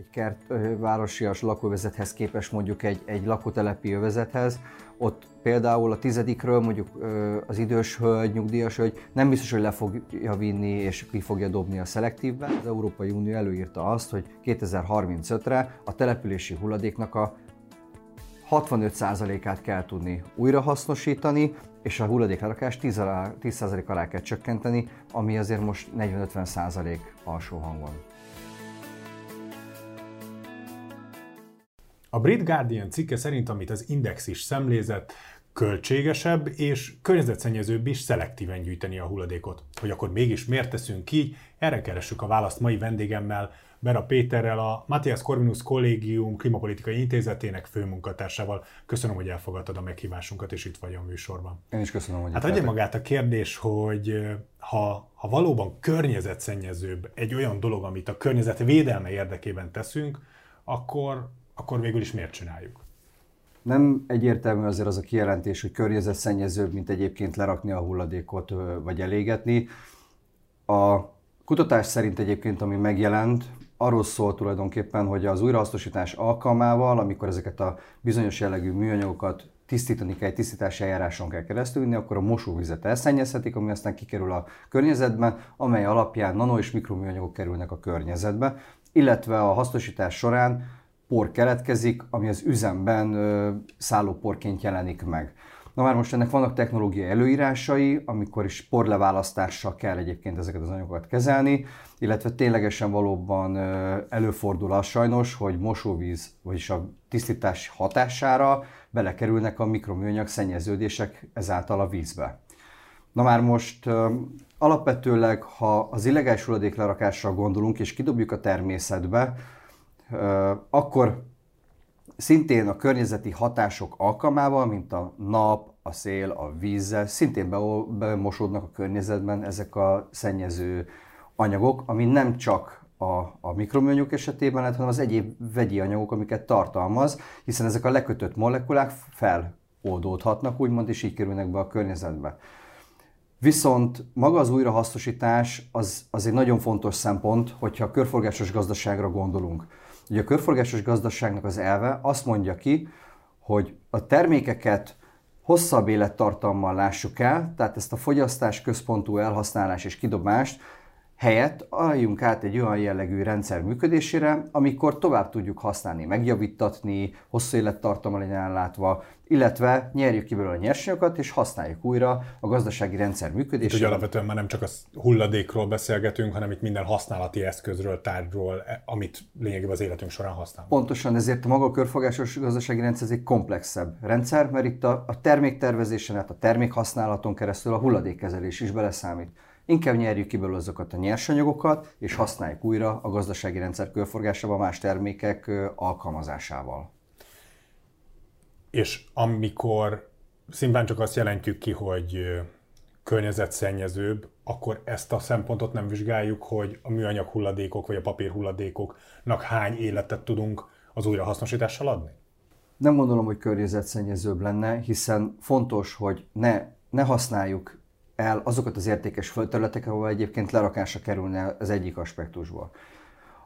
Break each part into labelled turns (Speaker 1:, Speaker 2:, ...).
Speaker 1: egy kert, városias lakóvezethez képest mondjuk egy, egy lakótelepi övezethez, ott például a tizedikről mondjuk az idős hölgy, nyugdíjas hölgy nem biztos, hogy le fogja vinni és ki fogja dobni a szelektívbe. Az Európai Unió előírta azt, hogy 2035-re a települési hulladéknak a 65%-át kell tudni újrahasznosítani, és a hulladéklerakás 10% alá kell csökkenteni, ami azért most 40-50% alsó hangon.
Speaker 2: A Brit Guardian cikke szerint, amit az Index is szemlézett, költségesebb és környezetszennyezőbb is szelektíven gyűjteni a hulladékot. Hogy akkor mégis miért teszünk így, erre keressük a választ mai vendégemmel, Bera Péterrel, a Matthias Corvinus Kollégium Klimapolitikai Intézetének főmunkatársával. Köszönöm, hogy elfogadtad a meghívásunkat, és itt vagy a műsorban.
Speaker 1: Én is köszönöm, hogy
Speaker 2: Hát adja magát a kérdés, hogy ha, ha valóban környezetszennyezőbb egy olyan dolog, amit a környezet védelme érdekében teszünk, akkor, akkor végül is miért csináljuk?
Speaker 1: Nem egyértelmű azért az a kijelentés, hogy környezetszennyezőbb, mint egyébként lerakni a hulladékot vagy elégetni. A kutatás szerint egyébként, ami megjelent, arról szól tulajdonképpen, hogy az újrahasznosítás alkalmával, amikor ezeket a bizonyos jellegű műanyagokat tisztítani kell, egy tisztítási eljáráson kell keresztülni, akkor a mosóvizet elszennyezhetik, ami aztán kikerül a környezetbe, amely alapján nano és mikroműanyagok kerülnek a környezetbe, illetve a hasznosítás során por keletkezik, ami az üzemben szállóporként jelenik meg. Na már most ennek vannak technológiai előírásai, amikor is porleválasztással kell egyébként ezeket az anyagokat kezelni, illetve ténylegesen valóban előfordul az sajnos, hogy mosóvíz, vagyis a tisztítás hatására belekerülnek a mikroműanyag szennyeződések ezáltal a vízbe. Na már most alapvetőleg, ha az illegális hulladéklerakásra gondolunk és kidobjuk a természetbe, akkor szintén a környezeti hatások alkalmával, mint a nap, a szél, a vízzel, szintén bemosódnak a környezetben ezek a szennyező anyagok, ami nem csak a, a mikroműanyagok esetében lehet, hanem az egyéb vegyi anyagok, amiket tartalmaz, hiszen ezek a lekötött molekulák feloldódhatnak, úgymond, és így kerülnek be a környezetbe. Viszont maga az újrahasznosítás az, az egy nagyon fontos szempont, hogyha körforgásos gazdaságra gondolunk. Ugye a körforgásos gazdaságnak az elve azt mondja ki, hogy a termékeket hosszabb élettartammal lássuk el, tehát ezt a fogyasztás központú elhasználás és kidobást helyett álljunk át egy olyan jellegű rendszer működésére, amikor tovább tudjuk használni, megjavítatni, hosszú élettartama legyen ellátva, illetve nyerjük ki belőle a nyersanyagokat, és használjuk újra a gazdasági rendszer működésére.
Speaker 2: Itt ugye alapvetően már nem csak a hulladékról beszélgetünk, hanem itt minden használati eszközről, tárgyról, e, amit lényegében az életünk során használunk.
Speaker 1: Pontosan, ezért a maga a körfogásos gazdasági rendszer egy komplexebb rendszer, mert itt a, a terméktervezésen, a termékhasználaton keresztül a hulladékkezelés is beleszámít. Inkább nyerjük ki belőle azokat a nyersanyagokat, és használjuk újra a gazdasági rendszer körforgásában más termékek alkalmazásával.
Speaker 2: És amikor szimplán csak azt jelentjük ki, hogy környezetszennyezőbb, akkor ezt a szempontot nem vizsgáljuk, hogy a műanyag hulladékok vagy a papír hulladékoknak hány életet tudunk az újrahasznosítással adni?
Speaker 1: Nem gondolom, hogy környezetszennyezőbb lenne, hiszen fontos, hogy ne, ne használjuk el azokat az értékes földterületeket, ahol egyébként lerakásra kerülne az egyik aspektusból.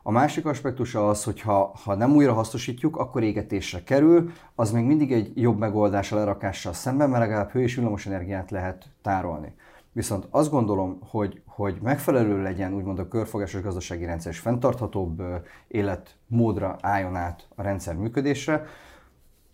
Speaker 1: A másik aspektus az, hogy ha, ha nem újra hasznosítjuk, akkor égetésre kerül, az még mindig egy jobb megoldás a lerakással szemben, mert legalább hő és villamos energiát lehet tárolni. Viszont azt gondolom, hogy, hogy megfelelő legyen úgymond a körfogásos gazdasági rendszer, és fenntarthatóbb életmódra álljon át a rendszer működésre,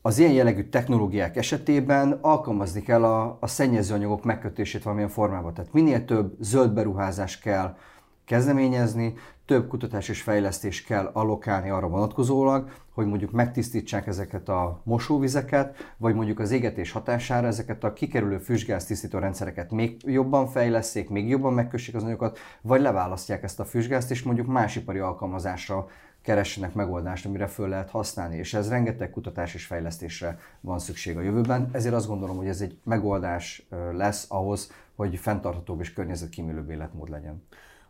Speaker 1: az ilyen jellegű technológiák esetében alkalmazni kell a, a szennyezőanyagok megkötését valamilyen formában. Tehát minél több zöld beruházás kell kezdeményezni, több kutatás és fejlesztés kell allokálni arra vonatkozólag, hogy mondjuk megtisztítsák ezeket a mosóvizeket, vagy mondjuk az égetés hatására ezeket a kikerülő füstgáz tisztító rendszereket még jobban fejleszték, még jobban megkössék az anyagokat, vagy leválasztják ezt a füstgázt, és mondjuk más ipari alkalmazásra keressenek megoldást, amire föl lehet használni, és ez rengeteg kutatás és fejlesztésre van szükség a jövőben. Ezért azt gondolom, hogy ez egy megoldás lesz ahhoz, hogy fenntarthatóbb és környezetkímélőbb életmód legyen.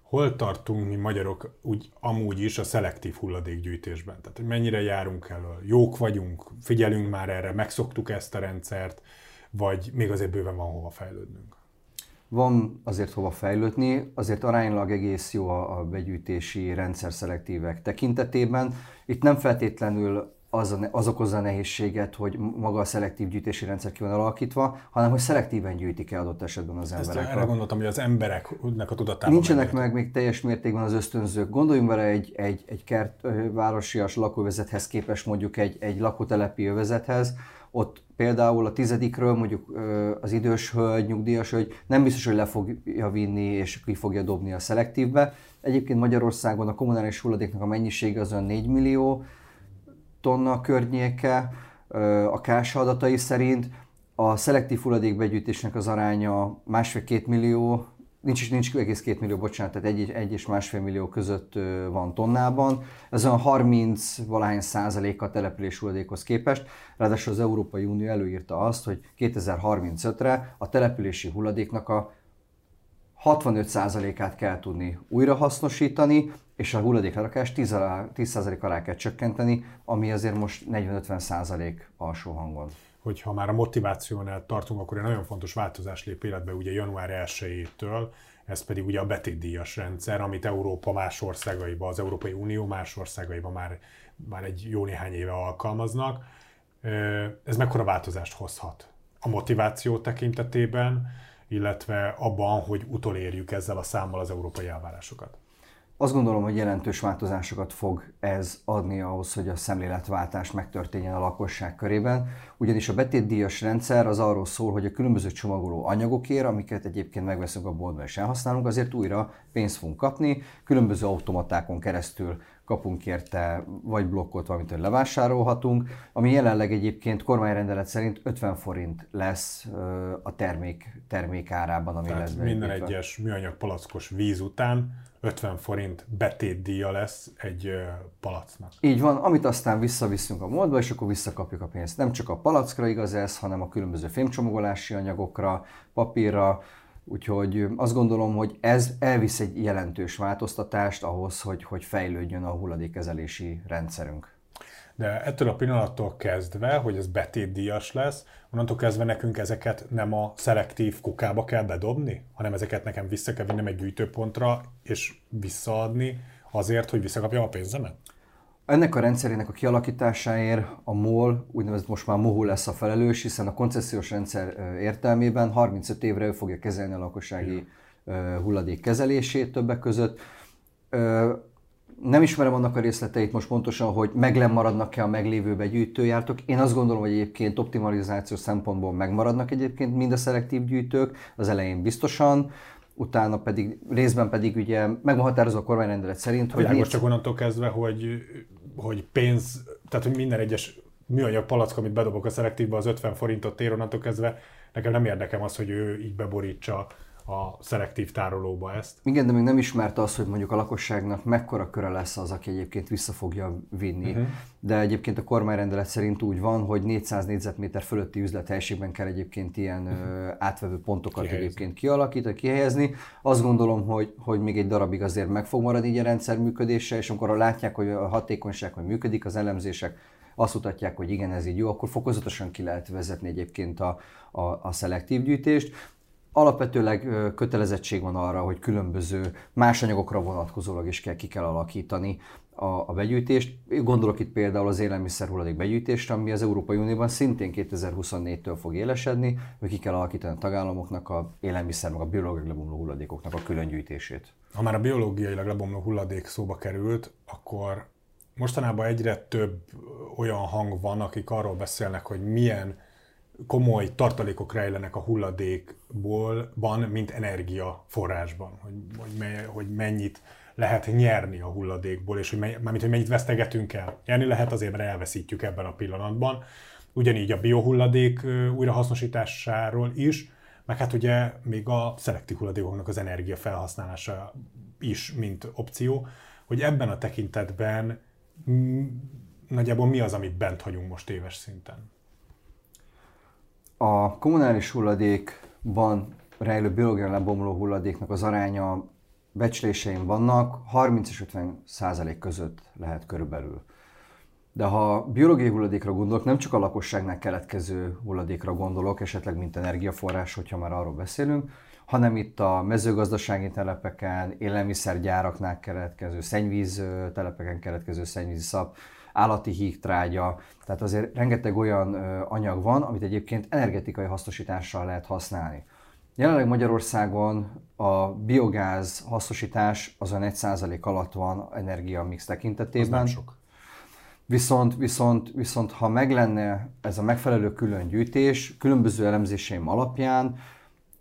Speaker 2: Hol tartunk mi magyarok úgy amúgy is a szelektív hulladékgyűjtésben? Tehát, hogy mennyire járunk elől? Jók vagyunk, figyelünk már erre, megszoktuk ezt a rendszert, vagy még azért bőven van hova fejlődnünk?
Speaker 1: Van azért hova fejlődni, azért aránylag egész jó a, a begyűjtési rendszer szelektívek tekintetében. Itt nem feltétlenül az, a, az okozza a nehézséget, hogy maga a szelektív gyűjtési rendszer ki van alakítva, hanem hogy szelektíven gyűjtik el adott esetben az
Speaker 2: Ezt
Speaker 1: emberek.
Speaker 2: erre gondoltam, hogy az embereknek a tudatában
Speaker 1: Nincsenek
Speaker 2: megértő.
Speaker 1: meg még teljes mértékben az ösztönzők. Gondoljunk bele egy, egy, egy kert, városias lakóvezethez képest mondjuk egy, egy lakótelepi övezethez, ott például a tizedikről mondjuk az idős hölgy, nyugdíjas hölgy nem biztos, hogy le fogja vinni és ki fogja dobni a szelektívbe. Egyébként Magyarországon a kommunális hulladéknak a mennyisége az olyan 4 millió tonna környéke, a KS adatai szerint. A szelektív hulladékbegyűjtésnek az aránya másfél-két millió, nincs, is- nincs egész két millió, bocsánat, tehát egy, egy és másfél millió között van tonnában. Ez olyan 30 valahány százaléka a település hulladékhoz képest. Ráadásul az Európai Unió előírta azt, hogy 2035-re a települési hulladéknak a 65%-át kell tudni újrahasznosítani, és a hulladéklerakást 10 alá- 10% alá kell csökkenteni, ami azért most 40-50% alsó hangon.
Speaker 2: Hogyha már a motivációnál tartunk, akkor egy nagyon fontos változás lép életbe ugye január 1-től, ez pedig ugye a betétdíjas rendszer, amit Európa más országaiba, az Európai Unió más országaiba már, már egy jó néhány éve alkalmaznak. Ez mekkora változást hozhat a motiváció tekintetében, illetve abban, hogy utolérjük ezzel a számmal az európai elvárásokat?
Speaker 1: Azt gondolom, hogy jelentős változásokat fog ez adni ahhoz, hogy a szemléletváltás megtörténjen a lakosság körében, ugyanis a betétdíjas rendszer az arról szól, hogy a különböző csomagoló anyagokért, amiket egyébként megveszünk a boltban és elhasználunk, azért újra pénzt fogunk kapni, különböző automatákon keresztül kapunk érte vagy blokkot, valamit levásárolhatunk, ami jelenleg egyébként kormányrendelet szerint 50 forint lesz a termék, termék árában, ami lesz
Speaker 2: Tehát minden
Speaker 1: beépítve.
Speaker 2: egyes műanyag palackos víz után 50 forint betétdíja lesz egy ö, palacknak.
Speaker 1: Így van, amit aztán visszaviszünk a módba, és akkor visszakapjuk a pénzt. Nem csak a palackra igaz ez, hanem a különböző fémcsomagolási anyagokra, papírra, úgyhogy azt gondolom, hogy ez elvisz egy jelentős változtatást ahhoz, hogy, hogy fejlődjön a hulladékkezelési rendszerünk.
Speaker 2: De ettől a pillanattól kezdve, hogy ez betétdíjas lesz, onnantól kezdve nekünk ezeket nem a szelektív kukába kell bedobni, hanem ezeket nekem vissza kell vinnem egy gyűjtőpontra, és visszaadni azért, hogy visszakapjam a pénzemet?
Speaker 1: Ennek a rendszerének a kialakításáért a MOL, úgynevezett most már MOHU lesz a felelős, hiszen a koncesziós rendszer értelmében 35 évre ő fogja kezelni a lakossági hulladék kezelését többek között. Nem ismerem annak a részleteit most pontosan, hogy megmaradnak-e a meglévő begyűjtőjártok. Én azt gondolom, hogy egyébként optimalizáció szempontból megmaradnak egyébként mind a szelektív gyűjtők, az elején biztosan, utána pedig részben pedig ugye meg van határozva a kormányrendelet szerint, hogy
Speaker 2: Világos csak onnantól kezdve, hogy, hogy pénz, tehát hogy minden egyes műanyag palack, amit bedobok a szelektívbe, az 50 forintot ér, onnantól kezdve nekem nem érdekem az, hogy ő így beborítsa a szelektív tárolóba ezt.
Speaker 1: Igen, de még nem ismerte azt, hogy mondjuk a lakosságnak mekkora köre lesz az, aki egyébként vissza fogja vinni. Uh-huh. De egyébként a kormányrendelet szerint úgy van, hogy 400 négyzetméter fölötti üzlethelyiségben kell egyébként ilyen uh-huh. átvevő pontokat
Speaker 2: Kihelyezni.
Speaker 1: egyébként kialakítani, kihelyezni. Azt gondolom, hogy, hogy még egy darabig azért meg fog maradni így a rendszer működése, és amikor látják, hogy a hatékonyság, hogy működik, az elemzések azt mutatják, hogy igen, ez így jó, akkor fokozatosan ki lehet vezetni egyébként a, a, a szelektív gyűjtést. Alapvetőleg kötelezettség van arra, hogy különböző más anyagokra vonatkozólag is kell, ki kell alakítani a, a begyűjtést. Gondolok itt például az élelmiszerhulladék begyűjtésre, ami az Európai Unióban szintén 2024-től fog élesedni, hogy ki kell alakítani a tagállamoknak a élelmiszer, meg a biológiai lebomló hulladékoknak a külön gyűjtését.
Speaker 2: Ha már a biológiailag lebomló hulladék szóba került, akkor mostanában egyre több olyan hang van, akik arról beszélnek, hogy milyen komoly tartalékok rejlenek a hulladékból, van, mint energiaforrásban, hogy, hogy, me, hogy mennyit lehet nyerni a hulladékból, és hogy, me, mármint, hogy mennyit vesztegetünk el. Nyerni lehet azért, mert elveszítjük ebben a pillanatban. Ugyanígy a biohulladék újrahasznosításáról is, meg hát ugye még a szelektív hulladékoknak az energia felhasználása is, mint opció, hogy ebben a tekintetben mm, nagyjából mi az, amit bent hagyunk most éves szinten.
Speaker 1: A kommunális hulladékban rejlő biológiai lebomló hulladéknak az aránya becsléseim vannak, 30 és 50 százalék között lehet körülbelül. De ha biológiai hulladékra gondolok, nem csak a lakosságnál keletkező hulladékra gondolok, esetleg mint energiaforrás, hogyha már arról beszélünk, hanem itt a mezőgazdasági telepeken, élelmiszergyáraknál keletkező szennyvíz telepeken keletkező szennyvíz szap, állati hígtrágya, tehát azért rengeteg olyan anyag van, amit egyébként energetikai hasznosítással lehet használni. Jelenleg Magyarországon a biogáz hasznosítás azon 1% alatt van energiamix tekintetében. Az nem sok. Viszont, viszont, viszont ha meg lenne ez a megfelelő külön gyűjtés, különböző elemzéseim alapján,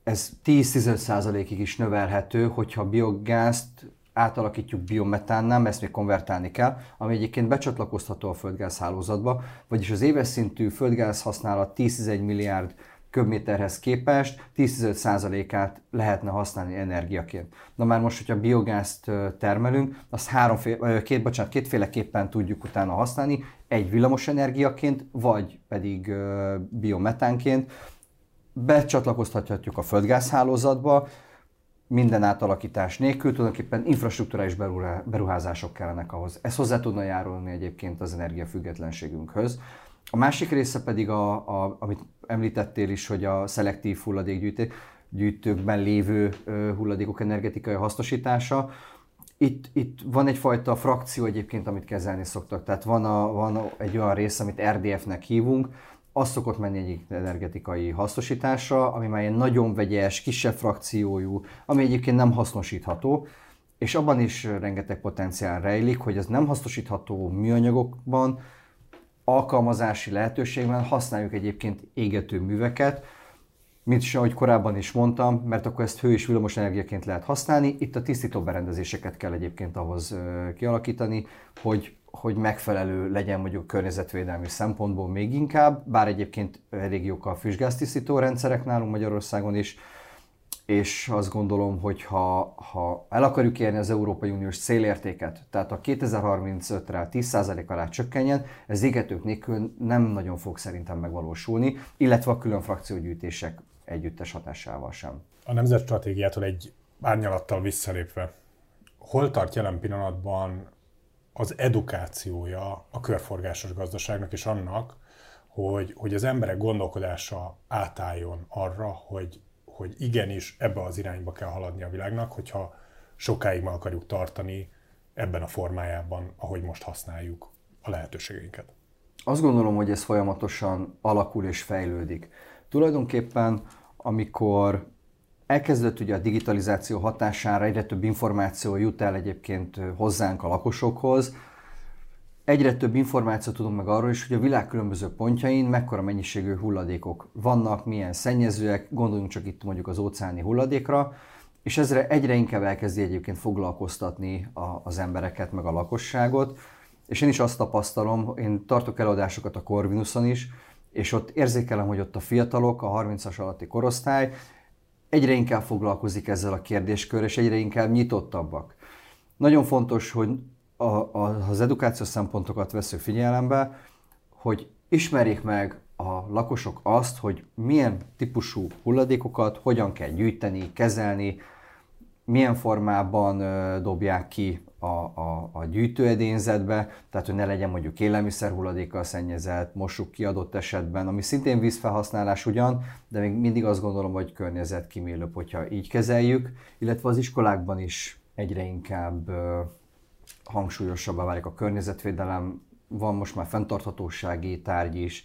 Speaker 1: ez 10-15%-ig is növelhető, hogyha biogázt átalakítjuk biometánnál, ezt még konvertálni kell, ami egyébként becsatlakozható a földgáz hálózatba, vagyis az éves szintű földgáz használat 10 milliárd köbméterhez képest 10-15%-át lehetne használni energiaként. Na már most, hogyha biogázt termelünk, azt háromféle, két, bocsánat, kétféleképpen tudjuk utána használni, egy villamos energiaként, vagy pedig biometánként. Becsatlakoztathatjuk a földgázhálózatba, minden átalakítás nélkül, tulajdonképpen infrastruktúrális beruházások kellenek ahhoz. Ez hozzá tudna járulni egyébként az energiafüggetlenségünkhöz. A másik része pedig, a, a, amit említettél is, hogy a szelektív hulladékgyűjtőkben lévő hulladékok energetikai hasznosítása. Itt, itt van egyfajta frakció egyébként, amit kezelni szoktak. Tehát van, a, van egy olyan rész, amit RDF-nek hívunk, az szokott menni egy energetikai hasznosításra, ami már egy nagyon vegyes, kisebb frakciójú, ami egyébként nem hasznosítható, és abban is rengeteg potenciál rejlik, hogy az nem hasznosítható műanyagokban, alkalmazási lehetőségben használjuk egyébként égető műveket, mint is, ahogy korábban is mondtam, mert akkor ezt hő és villamos energiaként lehet használni. Itt a tisztító berendezéseket kell egyébként ahhoz kialakítani, hogy, hogy megfelelő legyen mondjuk környezetvédelmi szempontból még inkább, bár egyébként elég jók a füstgáztisztító rendszerek nálunk Magyarországon is, és azt gondolom, hogy ha, ha el akarjuk érni az Európai Uniós célértéket, tehát a 2035-re 10% alá csökkenjen, ez égetők nélkül nem nagyon fog szerintem megvalósulni, illetve a külön frakciógyűjtések együttes hatásával sem.
Speaker 2: A nemzetstratégiától egy árnyalattal visszalépve, hol tart jelen pillanatban az edukációja a körforgásos gazdaságnak és annak, hogy, hogy az emberek gondolkodása átálljon arra, hogy hogy igenis ebbe az irányba kell haladni a világnak, hogyha sokáig meg akarjuk tartani ebben a formájában, ahogy most használjuk a lehetőségeinket.
Speaker 1: Azt gondolom, hogy ez folyamatosan alakul és fejlődik. Tulajdonképpen, amikor elkezdett ugye a digitalizáció hatására egyre több információ jut el egyébként hozzánk a lakosokhoz, egyre több információt tudunk meg arról is, hogy a világ különböző pontjain mekkora mennyiségű hulladékok vannak, milyen szennyezőek, gondoljunk csak itt mondjuk az óceáni hulladékra, és ezre egyre inkább elkezdi egyébként foglalkoztatni a, az embereket, meg a lakosságot. És én is azt tapasztalom, én tartok előadásokat a Corvinuson is, és ott érzékelem, hogy ott a fiatalok, a 30-as alatti korosztály egyre inkább foglalkozik ezzel a kérdéskör, és egyre inkább nyitottabbak. Nagyon fontos, hogy a, a, az edukációs szempontokat vesző figyelembe, hogy ismerjék meg a lakosok azt, hogy milyen típusú hulladékokat hogyan kell gyűjteni, kezelni, milyen formában dobják ki a, a, a gyűjtőedényzetbe, tehát hogy ne legyen mondjuk élelmiszer hulladékkal szennyezett, mossuk ki adott esetben, ami szintén vízfelhasználás ugyan, de még mindig azt gondolom, hogy környezetkímélőbb, hogyha így kezeljük, illetve az iskolákban is egyre inkább ö, hangsúlyosabbá válik a környezetvédelem, van most már fenntarthatósági tárgy is,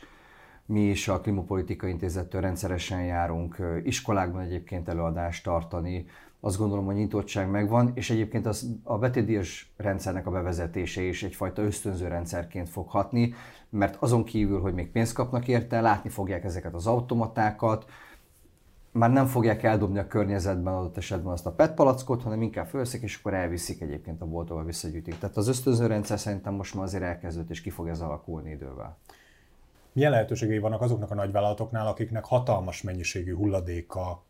Speaker 1: mi is a Klimapolitika Intézettől rendszeresen járunk iskolákban egyébként előadást tartani. Azt gondolom, hogy nyitottság megvan, és egyébként az, a betétdíjas rendszernek a bevezetése is egyfajta ösztönző rendszerként fog hatni, mert azon kívül, hogy még pénzt kapnak érte, látni fogják ezeket az automatákat, már nem fogják eldobni a környezetben adott esetben azt a PET palackot, hanem inkább fölszik, és akkor elviszik egyébként a boltba, visszagyűjtik. Tehát az ösztönző rendszer szerintem most már azért elkezdődött, és ki fog ez alakulni idővel.
Speaker 2: Milyen lehetőségei vannak azoknak a nagyvállalatoknál, akiknek hatalmas mennyiségű hulladéka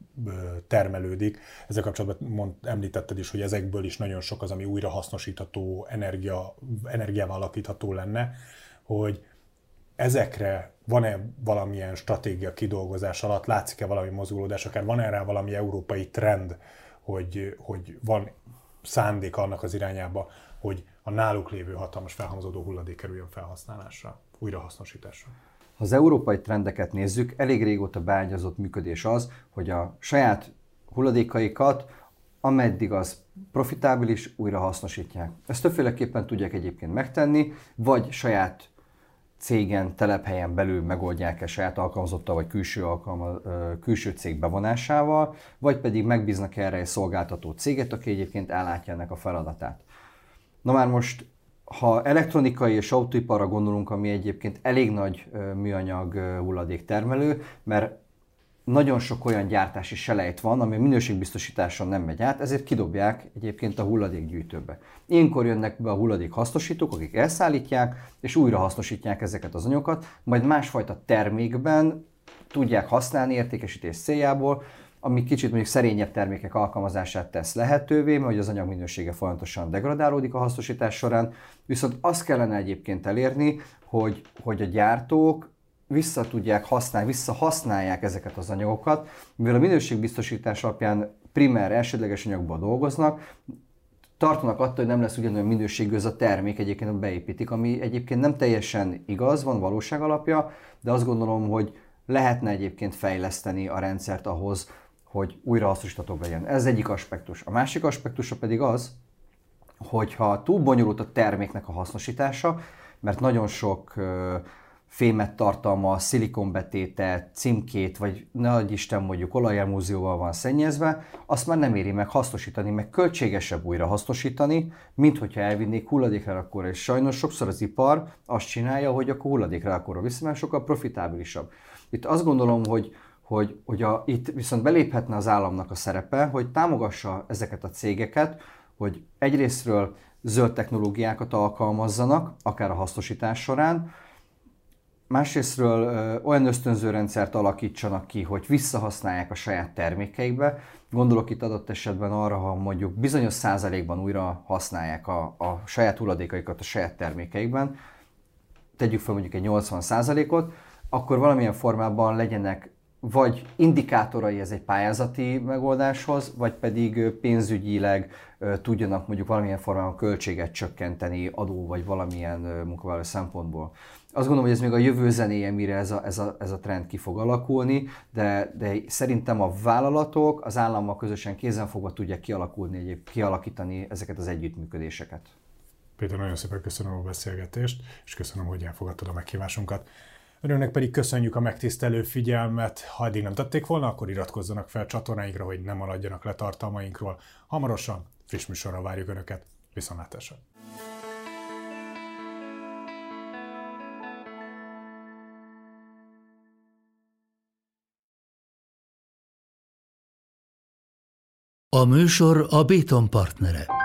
Speaker 2: termelődik? Ezzel kapcsolatban mond, említetted is, hogy ezekből is nagyon sok az, ami újrahasznosítható, energia, energiával alakítható lenne, hogy ezekre van-e valamilyen stratégia kidolgozás alatt, látszik-e valami mozgulódás, akár van erre valami európai trend, hogy, hogy van szándék annak az irányába, hogy a náluk lévő hatalmas felhamozódó hulladék kerüljön felhasználásra, újrahasznosításra?
Speaker 1: Ha az európai trendeket nézzük, elég régóta beágyazott működés az, hogy a saját hulladékaikat, ameddig az profitábilis, újra hasznosítják. Ezt többféleképpen tudják egyébként megtenni, vagy saját cégen, telephelyen belül megoldják-e saját alkalmazottal vagy külső, alkalma, külső cég bevonásával, vagy pedig megbíznak erre egy szolgáltató céget, aki egyébként ellátja ennek a feladatát. Na már most, ha elektronikai és autóiparra gondolunk, ami egyébként elég nagy műanyag hulladék termelő, mert nagyon sok olyan gyártási selejt van, ami minőségbiztosításon nem megy át, ezért kidobják egyébként a hulladékgyűjtőbe. Ilyenkor jönnek be a hulladék hasznosítók, akik elszállítják, és újra hasznosítják ezeket az anyagokat, majd másfajta termékben tudják használni értékesítés céljából, ami kicsit mondjuk szerényebb termékek alkalmazását tesz lehetővé, mert az anyag minősége folyamatosan degradálódik a hasznosítás során, viszont azt kellene egyébként elérni, hogy, hogy a gyártók vissza tudják használni, visszahasználják ezeket az anyagokat, mivel a minőségbiztosítás alapján primer, elsődleges anyagból dolgoznak, tartanak attól, hogy nem lesz ugyanolyan minőségű ez a termék, egyébként beépítik, ami egyébként nem teljesen igaz, van valóság alapja, de azt gondolom, hogy lehetne egyébként fejleszteni a rendszert ahhoz, hogy újrahasznosíthatóbb legyen. Ez egyik aspektus. A másik aspektusa pedig az, hogyha túl bonyolult a terméknek a hasznosítása, mert nagyon sok fémet tartalma, szilikonbetétet, címkét, vagy nagy Isten mondjuk olajelmúzióval van szennyezve, azt már nem éri meg hasznosítani, meg költségesebb újra hasznosítani, mint hogyha elvinnék hulladéklerakóra. És sajnos sokszor az ipar azt csinálja, hogy akkor hulladéklerakóra viszi, mert sokkal profitábilisabb. Itt azt gondolom, hogy hogy, hogy a, itt viszont beléphetne az államnak a szerepe, hogy támogassa ezeket a cégeket, hogy egyrésztről zöld technológiákat alkalmazzanak, akár a hasznosítás során, Másrésztről ö, olyan ösztönző rendszert alakítsanak ki, hogy visszahasználják a saját termékeikbe. Gondolok itt adott esetben arra, ha mondjuk bizonyos százalékban újra használják a, a saját hulladékaikat a saját termékeikben, tegyük fel mondjuk egy 80 százalékot, akkor valamilyen formában legyenek vagy indikátorai ez egy pályázati megoldáshoz, vagy pedig pénzügyileg tudjanak mondjuk valamilyen formában költséget csökkenteni adó vagy valamilyen munkavállaló szempontból. Azt gondolom, hogy ez még a jövő zenéje, mire ez a, ez a, ez a trend ki fog alakulni, de, de szerintem a vállalatok az állammal közösen kézenfogva tudják kialakulni, kialakítani ezeket az együttműködéseket.
Speaker 2: Péter, nagyon szépen köszönöm a beszélgetést, és köszönöm, hogy elfogadtad a meghívásunkat. Önöknek pedig köszönjük a megtisztelő figyelmet. Ha eddig nem tették volna, akkor iratkozzanak fel csatornáinkra, hogy ne maradjanak le tartalmainkról. Hamarosan friss műsorra várjuk Önöket. Viszontlátásra!
Speaker 3: A műsor a Béton partnere.